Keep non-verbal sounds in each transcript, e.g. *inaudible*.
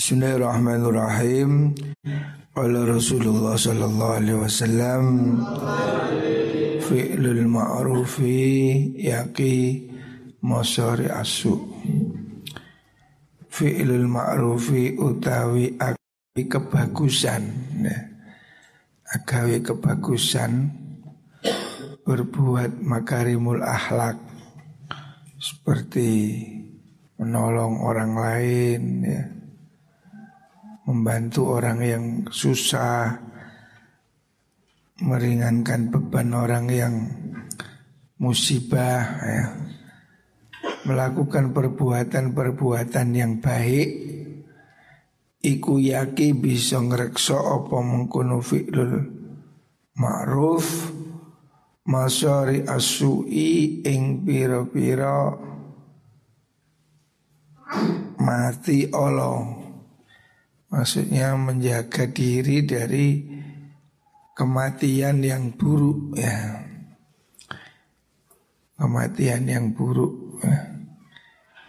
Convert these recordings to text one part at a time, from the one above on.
Bismillahirrahmanirrahim. Qala Rasulullah sallallahu alaihi wasallam fi'lul ma'rufi yaqi masari asu. Fi'lul ma'rufi utawi agawi kebagusan. Agawi kebagusan berbuat makarimul akhlak seperti menolong orang lain ya membantu orang yang susah, meringankan beban orang yang musibah, ya. melakukan perbuatan-perbuatan yang baik, iku yaki bisa ngrekso apa mengkono fi'lul ma'ruf masari asui ing pira-pira mati Allah Maksudnya menjaga diri dari kematian yang buruk ya. Kematian yang buruk ya.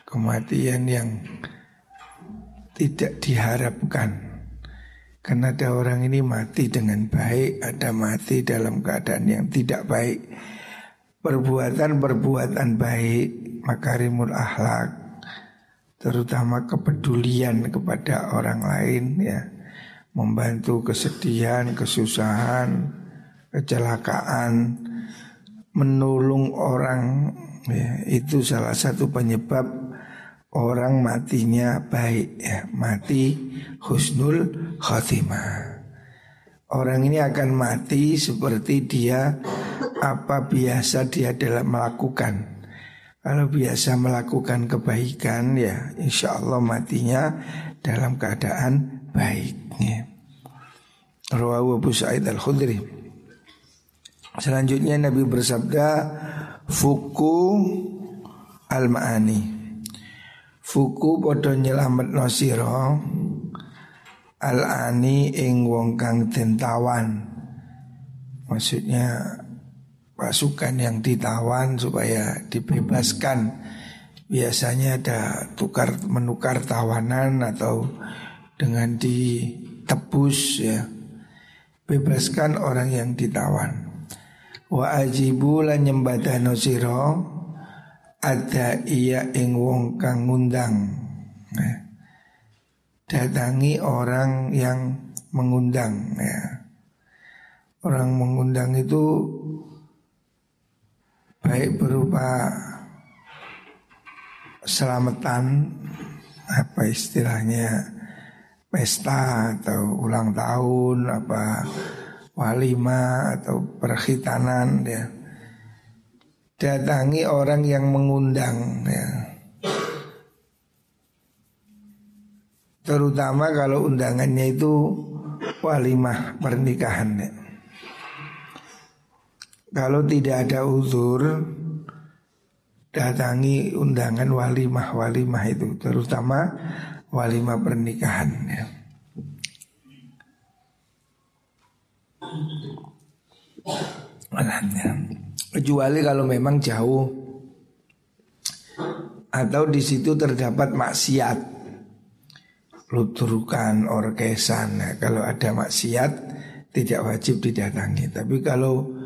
Kematian yang tidak diharapkan Karena ada orang ini mati dengan baik Ada mati dalam keadaan yang tidak baik Perbuatan-perbuatan baik Makarimul akhlak terutama kepedulian kepada orang lain ya. Membantu kesedihan, kesusahan, kecelakaan, menolong orang ya, itu salah satu penyebab orang matinya baik ya, mati husnul khotimah. Orang ini akan mati seperti dia apa biasa dia dalam melakukan kalau biasa melakukan kebaikan ya insya Allah matinya dalam keadaan baik. Ya. Rawahu Abu Sa'id Al-Khudri. Selanjutnya Nabi bersabda Fuku al-ma'ani Fuku podo nyelamet nosiro Al-ani ing wong kang tentawan Maksudnya pasukan yang ditawan supaya dibebaskan. Biasanya ada tukar menukar tawanan atau dengan ditebus ya. Bebaskan orang yang ditawan. Wa ajibu lan nyembadano ada iya ing wong kang ngundang. Nah, datangi orang yang mengundang ya. Orang mengundang itu baik berupa selamatan apa istilahnya pesta atau ulang tahun apa walima atau perkhitanan ya datangi orang yang mengundang ya terutama kalau undangannya itu walimah pernikahan ya. Kalau tidak ada uzur Datangi undangan walimah-walimah itu Terutama walimah pernikahan ya. Kecuali kalau memang jauh. Atau di situ terdapat maksiat. Luturukan, orkesan. Nah, Kalau ada maksiat Tidak wajib didatangi. Tapi kalau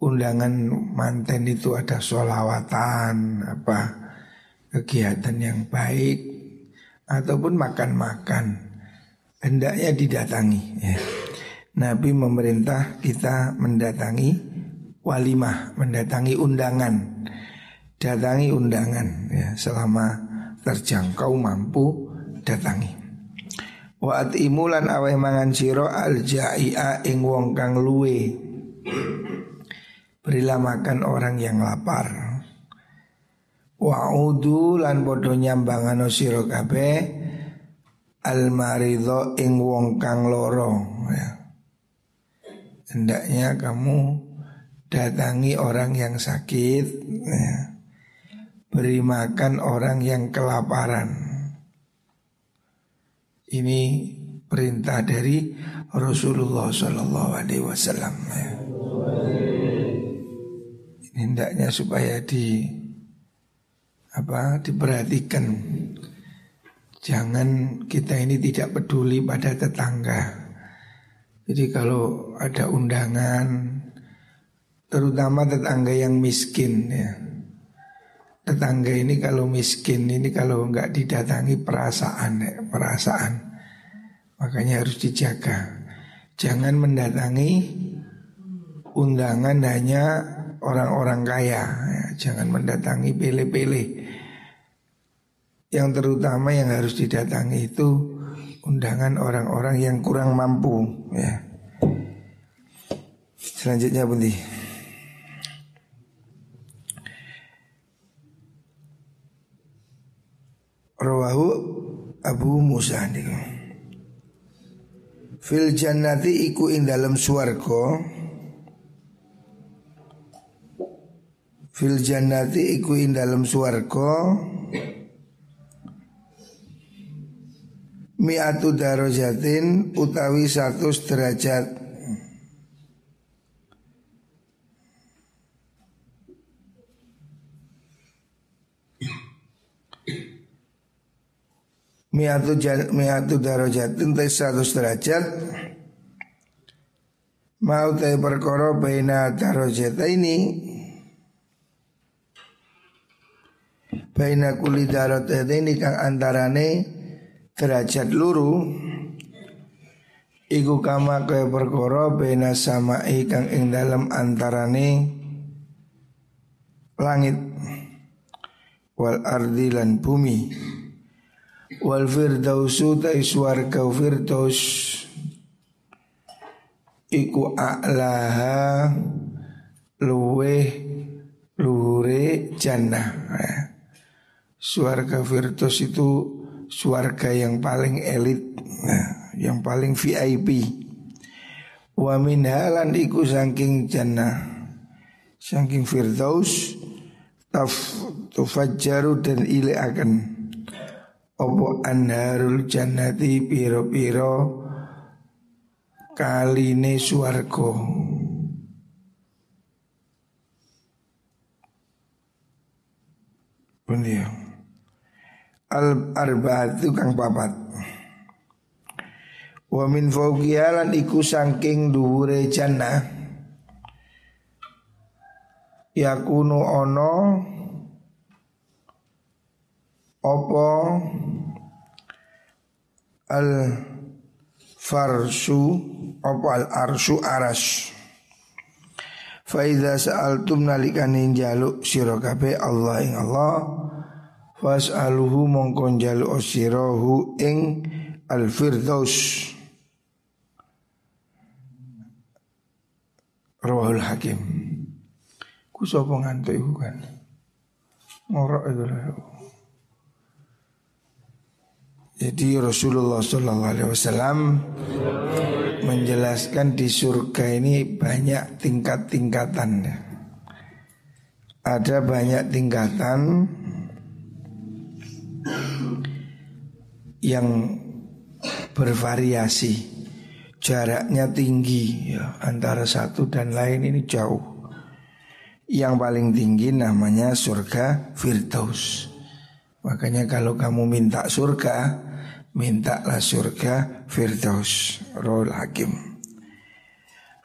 undangan manten itu ada sholawatan apa kegiatan yang baik ataupun makan-makan hendaknya didatangi ya. Nabi memerintah kita mendatangi walimah, mendatangi undangan, datangi undangan ya selama terjangkau mampu datangi. Wa atimulan aweh mangan siro al jai'a ing wong kang luwe Berilah makan orang yang lapar. Wa'udu lan bodo nyambangano sira kabeh al maridho ing wong kang loro ya. Hendaknya kamu datangi orang yang sakit ya. Beri makan orang yang kelaparan Ini perintah dari Rasulullah Sallallahu Alaihi Wasallam ya hendaknya supaya di apa diperhatikan Jangan kita ini tidak peduli pada tetangga. Jadi kalau ada undangan, terutama tetangga yang miskin ya. Tetangga ini kalau miskin ini kalau nggak didatangi perasaan ya, perasaan. Makanya harus dijaga. Jangan mendatangi undangan hanya orang-orang kaya. Ya. Jangan mendatangi pele-pele. Yang terutama yang harus didatangi itu undangan orang-orang yang kurang mampu ya. Selanjutnya Bundi. Rawahu Abu Musa niku. Fil jannati iku ing dalam swarga Fil jannati iku ing dalam swarga. Mi'atu darajatin utawi satu derajat. Mi'atu mi'atu darajatin tes satu derajat. Mau te perkara baina darajata ini baina kuli darajat ini kang antarane derajat luru Iku kama kaya perkara bena sama kang ing dalam antarane langit wal ardi lan bumi. Wal firdausu ta swarga firdaus iku a'laha luwe luhure jannah Suarga firdaus itu Suarga yang paling elit nah, Yang paling VIP Wa min halan iku saking jannah. Saking firdaus Taf tufajjaru dan ile akan Opo anharul jannati piro-piro Kaline suargo Bunyi al arbaatu kang papat. Wa min fawqiyalan iku saking dhuwure jannah. Yakunu ono opo al farsu opo al arsu aras Faiza sa'altum nalikane jaluk sira Allah ing Allah Fas'aluhu mongkon jalu osirahu ing al-firdaus. Rawahul Hakim. Ku sapa ngantuk iku kan? Ngorok itu lah. Jadi Rasulullah Sallallahu Alaihi Wasallam menjelaskan di surga ini banyak tingkat-tingkatan. Ada banyak tingkatan yang bervariasi. Jaraknya tinggi ya, antara satu dan lain ini jauh. Yang paling tinggi namanya surga Firdaus. Makanya kalau kamu minta surga mintalah surga Firdaus. Rohul Hakim.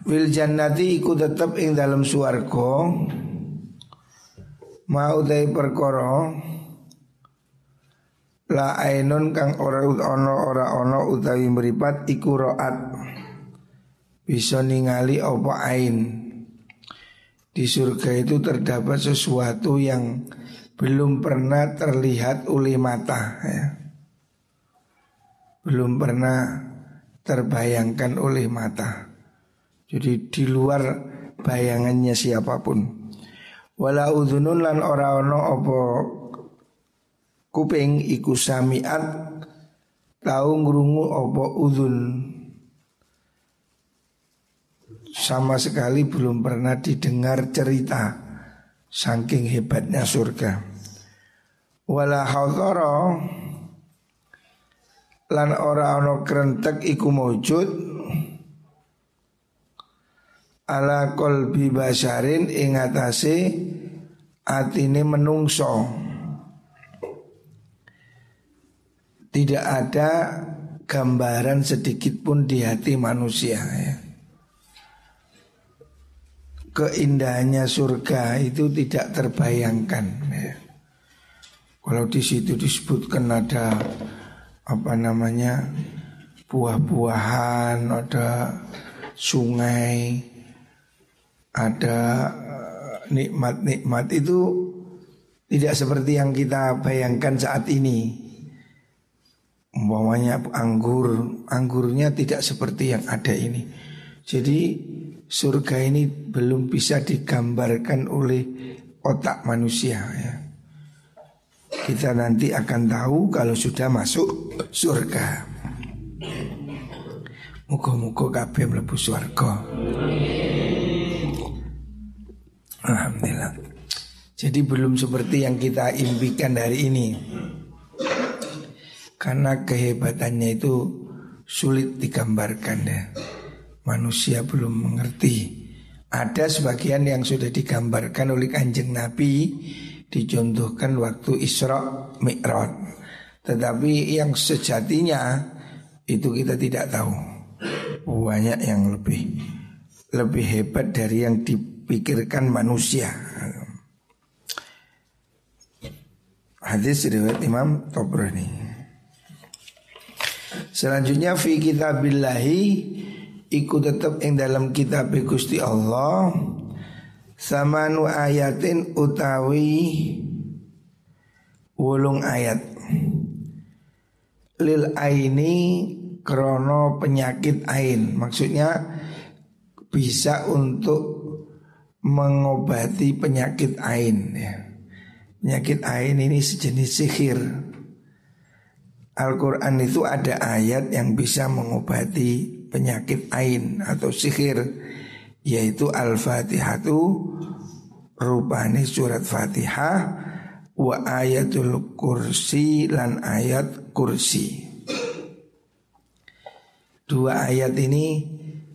Fil jannati iku tetap ing dalam suarga mau dari perkara La ainun kang ora ono ora ono utawi meripat iku roat. Bisa ningali apa ain? Di surga itu terdapat sesuatu yang belum pernah terlihat oleh mata ya. Belum pernah terbayangkan oleh mata. Jadi di luar bayangannya siapa pun. Wala udhunun lan ora ono apa kuping iku samiat tahu ngrungu opo udun sama sekali belum pernah didengar cerita saking hebatnya surga. Wala hadara lan ora ana krentek iku maujud ala qalbi basarin ing atase atine menungso tidak ada gambaran sedikit pun di hati manusia ya. Keindahannya surga itu tidak terbayangkan ya. Kalau di situ disebutkan ada apa namanya buah-buahan, ada sungai, ada eh, nikmat-nikmat itu tidak seperti yang kita bayangkan saat ini. Umpamanya anggur, anggurnya tidak seperti yang ada ini. Jadi surga ini belum bisa digambarkan oleh otak manusia ya. Kita nanti akan tahu kalau sudah masuk surga. Muka-muka kabeh mlebu surga. Alhamdulillah. Jadi belum seperti yang kita impikan hari ini. Karena kehebatannya itu sulit digambarkan ya. Manusia belum mengerti. Ada sebagian yang sudah digambarkan oleh kanjeng Nabi dicontohkan waktu Isra Mi'raj. Tetapi yang sejatinya itu kita tidak tahu. Banyak yang lebih lebih hebat dari yang dipikirkan manusia. Hadis riwayat Imam Tobrani. Selanjutnya fi kitabillahi iku tetap ing dalam kitab Gusti Allah. Samanu ayatin utawi wulung ayat. Lil aini krono penyakit ain. Maksudnya bisa untuk mengobati penyakit ain ya. Penyakit ain ini sejenis sihir Al-Quran itu ada ayat yang bisa mengobati penyakit ain atau sihir Yaitu Al-Fatihatu Rupani surat Fatihah Wa ayatul kursi lan ayat kursi Dua ayat ini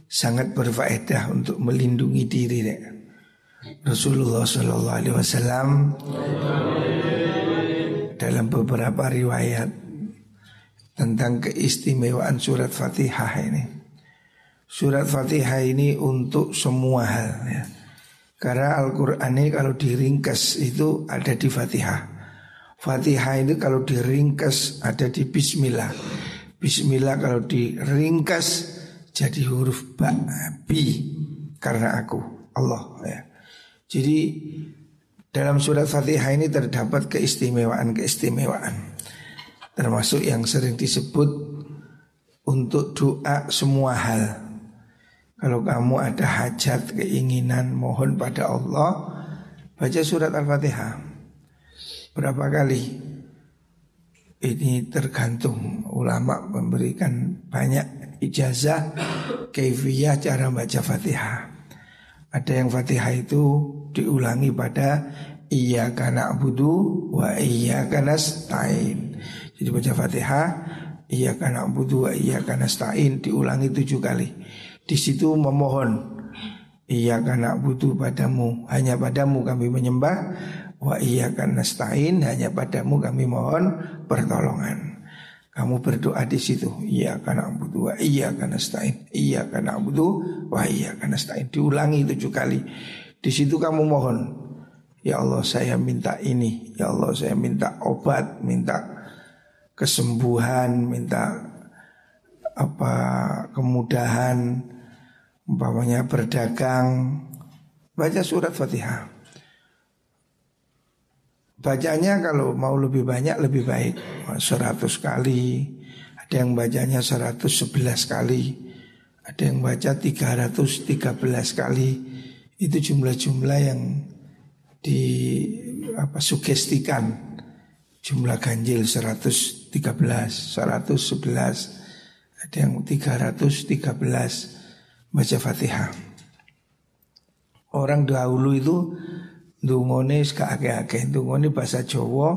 sangat berfaedah untuk melindungi diri deh. Rasulullah Shallallahu Alaihi Wasallam dalam beberapa riwayat tentang keistimewaan surat Fatihah ini. Surat Fatihah ini untuk semua hal ya. Karena Al-Quran ini kalau diringkas itu ada di Fatihah. Fatihah itu kalau diringkas ada di Bismillah. Bismillah kalau diringkas jadi huruf ba, bi karena aku Allah ya. Jadi dalam surat Fatihah ini terdapat keistimewaan-keistimewaan. Termasuk yang sering disebut untuk doa semua hal. Kalau kamu ada hajat, keinginan, mohon pada Allah, baca surat Al-Fatihah. Berapa kali? Ini tergantung ulama memberikan banyak ijazah keifiyah cara baca Fatihah. Ada yang Fatihah itu diulangi pada iya karena budu wa iya karena. Jadi baca Fatihah Iya karena butuh iya karena stain diulangi tujuh kali. Di situ memohon Iya karena butuh padamu Hanya padamu kami menyembah Wa iya karena stain Hanya padamu kami mohon pertolongan Kamu berdoa di situ Iya karena butuh iya karena stain Iya karena butuh Wa iya karena stain Diulangi tujuh kali Di situ kamu mohon Ya Allah saya minta ini Ya Allah saya minta obat Minta kesembuhan, minta apa kemudahan, umpamanya berdagang, baca surat Fatihah. Bacanya kalau mau lebih banyak lebih baik. 100 kali. Ada yang bacanya 111 kali. Ada yang baca 313 kali. Itu jumlah-jumlah yang di apa sugestikan. Jumlah ganjil 113, 111, ada yang 313 baca Fatihah. Orang dahulu itu dungone sekake-ake, dungone bahasa Jawa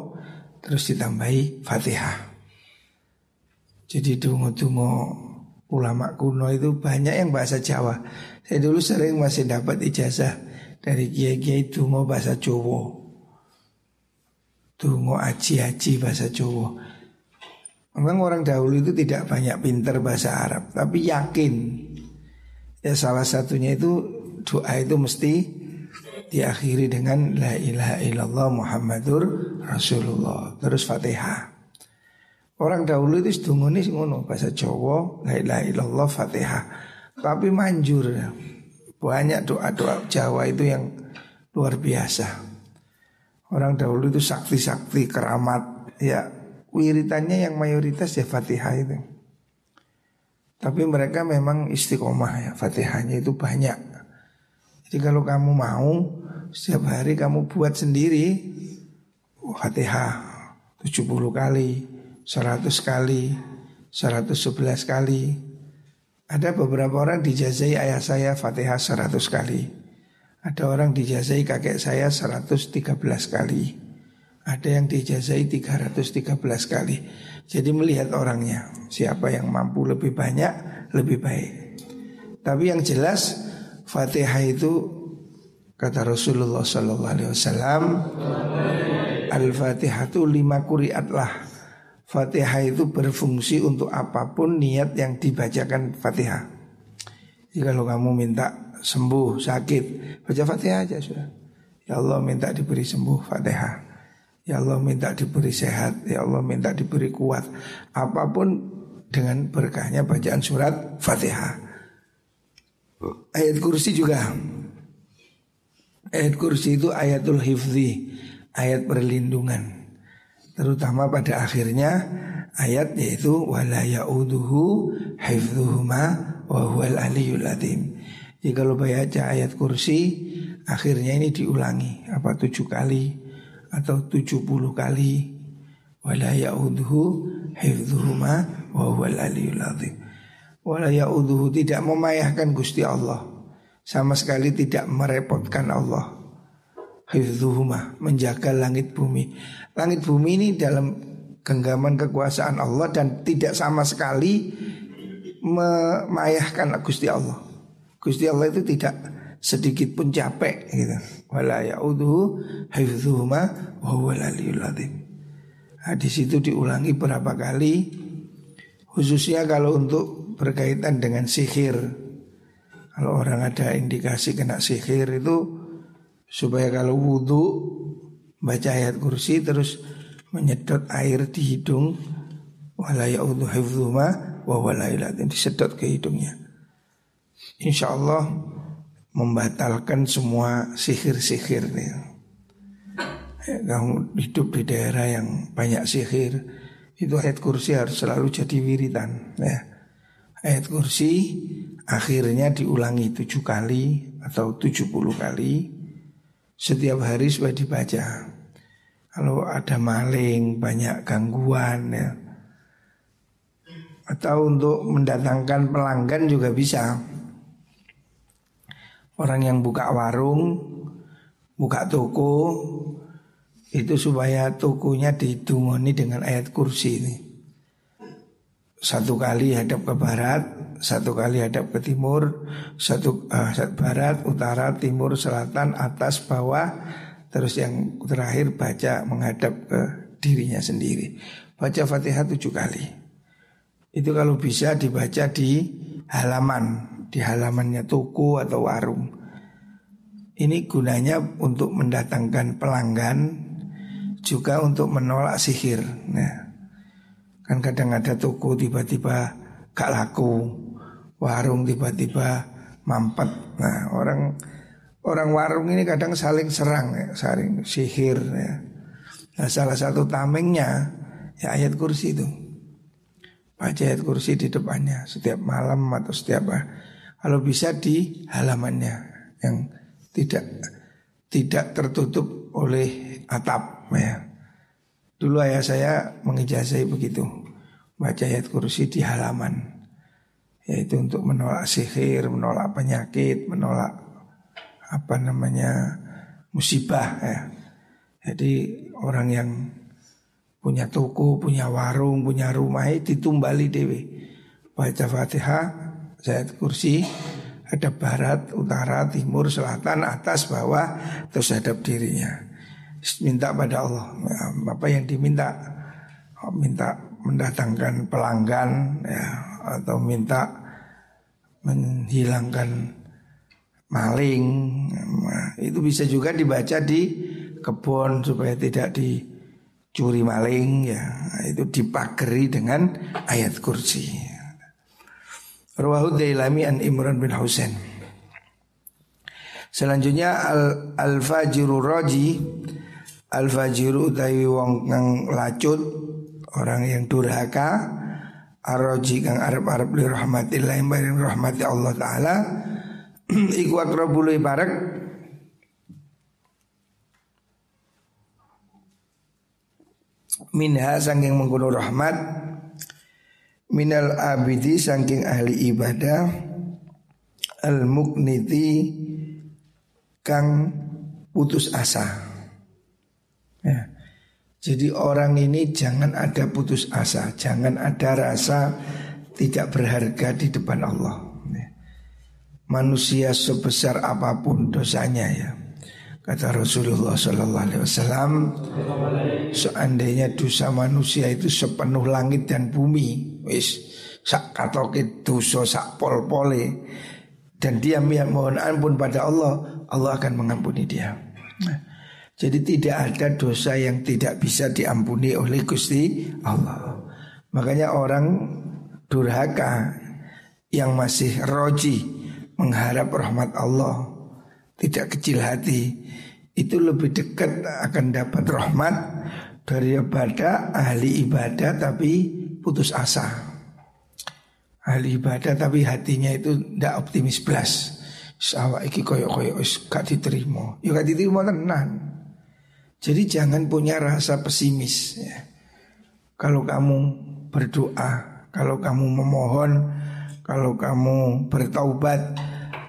terus ditambahi Fatihah. Jadi dungo-dungo ulama kuno itu banyak yang bahasa Jawa. Saya dulu sering masih dapat ijazah dari kiai-kiai dungo bahasa Jawa. Tungo aji-aji bahasa Jawa. Memang orang dahulu itu tidak banyak pinter bahasa Arab, tapi yakin. Ya salah satunya itu doa itu mesti diakhiri dengan la ilaha illallah Muhammadur Rasulullah. Terus Fatihah. Orang dahulu itu sedungune ngono bahasa Jawa la ilaha illallah Fatihah. Tapi manjur ya. Banyak doa-doa Jawa itu yang luar biasa. Orang dahulu itu sakti-sakti keramat ya wiritannya yang mayoritas ya Fatihah itu. Tapi mereka memang istiqomah ya Fatihahnya itu banyak. Jadi kalau kamu mau setiap hari kamu buat sendiri Fatihah 70 kali, 100 kali, 111 kali. Ada beberapa orang dijazai ayah saya Fatihah 100 kali. Ada orang dijazai kakek saya 113 kali. Ada yang dijazai 313 kali. Jadi melihat orangnya Siapa yang mampu lebih banyak Lebih baik. Tapi yang jelas Fatihah itu Kata Rasulullah Sallallahu Alaihi Wasallam Al-Fatihah itu lima kuriat lah. Fatihah itu berfungsi untuk apa pun niat yang dibacakan Fatihah. Jadi kalau kamu minta sembuh, sakit Baca Fatihah aja sudah. Ya Allah minta diberi sembuh Fatihah Ya Allah minta diberi sehat. Ya Allah minta diberi kuat. Apa pun dengan berkahnya bacaan surat Fatihah. Ayat kursi juga. Ayat kursi itu ayatul hifzi Ayat perlindungan. Terutama pada akhirnya Ayat yaitu Wala ya'uduhu huwal aliyul adim. Jadi kalau baca ayat kursi Akhirnya ini diulangi Apa tujuh kali atau 70 kali. Wala ya'udhu hifdhuhuma wa huwal aliyul azim. Tidak memayahkan Gusti Allah. Sama sekali tidak merepotkan Allah. Hifdhuhuma menjaga langit bumi. Langit bumi ini dalam genggaman kekuasaan Allah dan tidak sama sekali memayahkan Gusti Allah. Gusti Allah itu tidak sedikit pun capek gitu. Wala ya'udhu hifdhuhuma wa aliyul azim. Hadis itu diulangi berapa kali khususnya kalau untuk berkaitan dengan sihir. Kalau orang ada indikasi kena sihir itu supaya kalau wudhu baca ayat kursi terus menyedot air di hidung wala ya'udhu hifdhuhuma wa azim disedot ke hidungnya. Insya Allah membatalkan semua sihir-sihir nih. Ya, hidup di daerah yang banyak sihir, itu ayat kursi harus selalu jadi wiritan. Ya. Ayat kursi akhirnya diulangi tujuh kali atau tujuh puluh kali setiap hari supaya dibaca. Kalau ada maling, banyak gangguan ya. Atau untuk mendatangkan pelanggan juga bisa. Orang yang buka warung, buka toko, itu supaya tokonya didungoni dengan ayat kursi ini. Satu kali hadap ke barat, satu kali hadap ke timur, satu uh, barat, utara, timur, selatan, atas, bawah, terus yang terakhir baca menghadap ke dirinya sendiri. Baca Fatihah tujuh kali. Itu kalau bisa dibaca di halaman di halamannya toko atau warung. Ini gunanya untuk mendatangkan pelanggan juga untuk menolak sihir. Nah, kan kadang ada toko tiba-tiba gak laku, warung tiba-tiba mampet. Nah, orang orang warung ini kadang saling serang ya, saling sihir ya. Nah, salah satu tamengnya ya ayat kursi itu. Baca ayat kursi di depannya setiap malam atau setiap kalau bisa di halamannya yang tidak tidak tertutup oleh atap ya. Dulu ayah saya mengijazai begitu baca ayat kursi di halaman yaitu untuk menolak sihir, menolak penyakit, menolak apa namanya musibah ya. Jadi orang yang punya toko, punya warung, punya rumah itu ditumbali dewi. Baca Fatihah, Zat kursi ada barat, utara, timur, selatan, atas, bawah, terus hadap dirinya. Minta pada Allah. Apa yang diminta? Oh, minta mendatangkan pelanggan ya atau minta menghilangkan maling nah, itu bisa juga dibaca di kebun supaya tidak dicuri maling ya itu dipagari dengan ayat kursi Ruwahu Dailami an Imran bin Husain Selanjutnya al, al fajiru roji al fajiru utawi wong kang lacut orang yang durhaka Aroji kang arab-arab li rahmatillah yang rahmati Allah Ta'ala *clears throat* Iku akrabulu ibarak Minha sangking mengkuno rahmat Minal abidi sangking ahli ibadah Al mukniti Kang putus asa ya. Jadi orang ini jangan ada putus asa Jangan ada rasa tidak berharga di depan Allah manusia sebesar apa pun dosanya ya. Kata Rasulullah Sallallahu Alaihi Wasallam, seandainya dosa manusia itu sepenuh langit dan bumi, wis sak katoke dosa sak pol pole, dan dia mohon ampun pada Allah, Allah akan mengampuni dia. Jadi tidak ada dosa yang tidak bisa diampuni oleh Gusti Allah. Makanya orang durhaka yang masih roji mengharap rahmat Allah, tidak kecil hati, itu lebih dekat akan dapat rahmat daripada ahli ibadah tapi putus asa. Ahli ibadah tapi hatinya itu tidak optimis belas. Sawa iki koyo koyo is gak diterima. Ya gak diterima tenan. Jadi jangan punya rasa pesimis ya. Kalau kamu berdoa, kalau kamu memohon, kalau kamu bertaubat,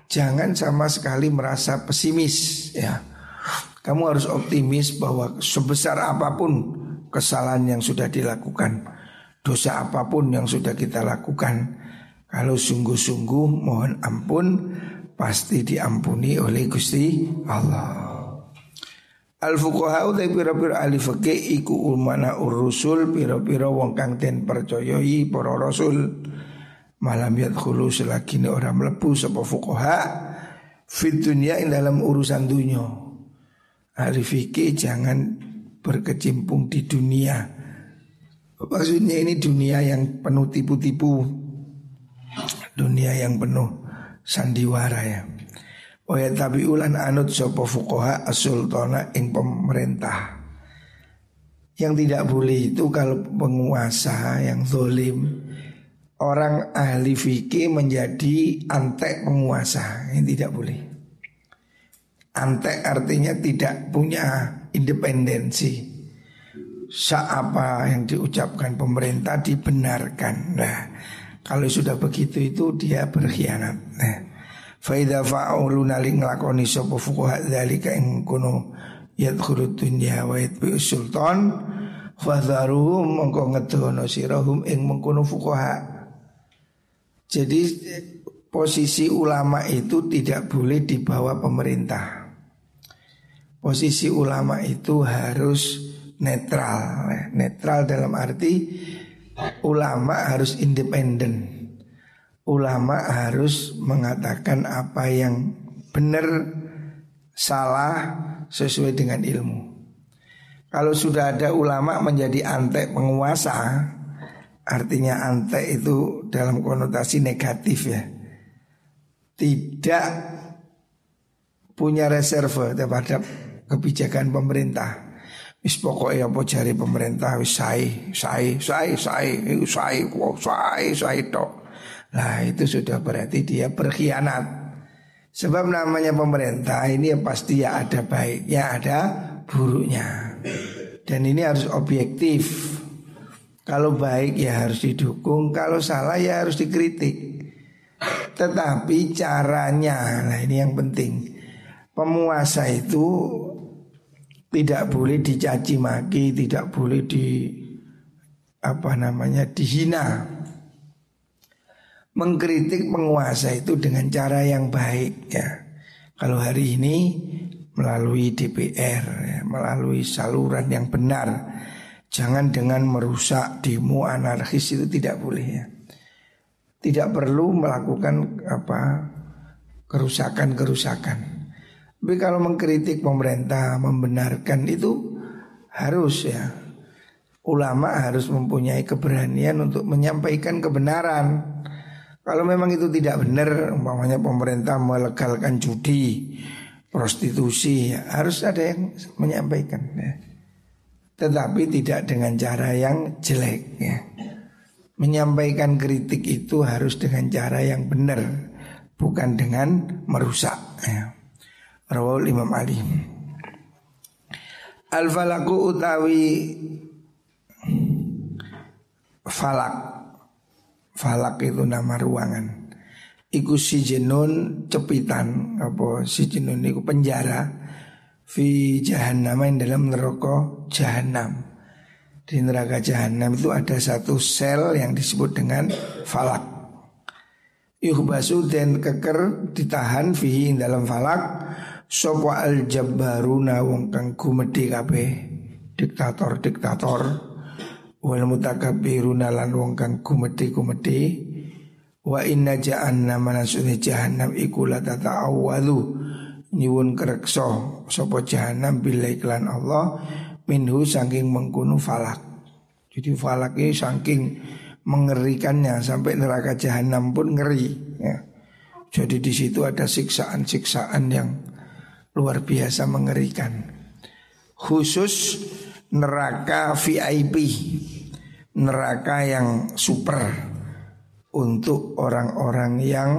jangan sama sekali merasa pesimis ya. Kamu harus optimis bahwa sebesar apa pun kesalahan yang sudah dilakukan, dosa apa pun yang sudah kita lakukan, kalau sungguh-sungguh mohon ampun pasti diampuni oleh Gusti Allah. Al fuqaha utai pira-pira ahli fikih iku ulmana urusul pira-pira wong kang den percayai para rasul malam khulu selagi ini orang melepuh sapa fuqaha fit dunia in dalam urusan dunia. Ahli fikih jangan berkecimpung di dunia. Maksudnya ini dunia yang penuh tipu-tipu. Dunia yang penuh sandiwara ya. Oh ya tapi ulan anut sopo fukoha asultona ing pemerintah. Yang tidak boleh itu kalau penguasa yang zolim orang ahli fikih menjadi antek penguasa ini tidak boleh. Antek artinya tidak punya independensi. Seapa yang diucapkan pemerintah dibenarkan. Nah, kalau sudah begitu itu dia berkhianat. Nah, faida fa'ulu nali nglakoni sapa fuqaha dzalika ing kono yadkhulu dunya wa yatbi sultan fadharuhum mongko ngedono sirahum ing mengkono fuqaha jadi posisi ulama itu tidak boleh dibawa pemerintah. Posisi ulama itu harus netral. Netral dalam arti ulama harus independen. Ulama harus mengatakan apa yang benar salah sesuai dengan ilmu. Kalau sudah ada ulama menjadi antek penguasa, Artinya antek itu dalam konotasi negatif ya Tidak punya reserve terhadap kebijakan pemerintah Wis pokoknya apa cari pemerintah wis sai, sai, sai, sai, sai, sai, sai tok. Nah itu sudah berarti dia berkhianat. Sebab namanya pemerintah ini ya pasti ya ada baiknya, ada buruknya. Dan ini harus objektif. Kalau baik ya harus didukung, kalau salah ya harus dikritik. Tetapi caranya, nah ini yang penting. Pemuasa itu tidak boleh dicaci maki, tidak boleh di apa namanya dihina. Mengkritik penguasa itu dengan cara yang baik ya. Kalau hari ini melalui DPR, ya, melalui saluran yang benar Jangan dengan merusak demo anarkis itu tidak boleh ya. Tidak perlu melakukan apa kerusakan-kerusakan. Tapi kalau mengkritik pemerintah, membenarkan itu harus ya. Ulama harus mempunyai keberanian untuk menyampaikan kebenaran. Kalau memang itu tidak benar, umpamanya pemerintah melegalkan judi, prostitusi, ya, harus ada yang menyampaikan. Ya. Tetapi tidak dengan cara yang jelek ya. Menyampaikan kritik itu harus dengan cara yang benar Bukan dengan merusak ya. Rawal Imam Ali Al-falaku utawi Falak Falak itu nama ruangan Iku si jenun cepitan Apa si jenun itu penjara fi jahannam yang dalam neraka jahannam. Di neraka jahannam itu ada satu sel yang disebut dengan falak. Yuhbasu dan keker ditahan fihi dalam falak Sopo al jabbaruna wong kang gumedi kabeh diktator diktator wal mutakabbiruna lan wong kang gumedi wa inna jahannam manasune jahannam iku la tata'awwalu nyuwun kerekso sapa jahanam bila iklan Allah minhu saking mengkunu falak. Jadi falak ini saking mengerikannya sampai neraka jahanam pun ngeri. Ya. Jadi di situ ada siksaan-siksaan yang luar biasa mengerikan. Khusus neraka VIP, neraka yang super untuk orang-orang yang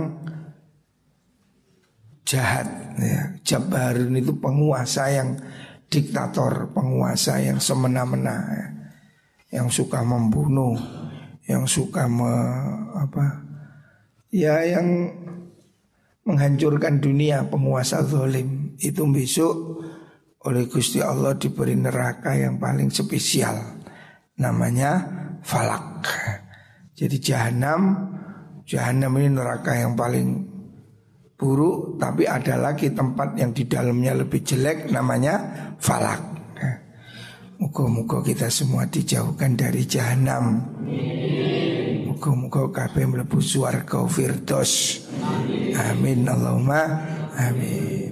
jahat ya. Jabarun itu penguasa yang diktator, penguasa yang semena-mena ya. Yang suka membunuh, yang suka me, apa? Ya yang menghancurkan dunia, penguasa zalim itu besok oleh Gusti Allah diberi neraka yang paling spesial namanya falak. Jadi jahanam, jahanam ini neraka yang paling buruk tapi ada lagi tempat yang di dalamnya lebih jelek namanya falak. Muka-muka kita semua dijauhkan dari jahanam. Muka-muka kabeh mlebu swarga firdaus. Amin Allahumma amin.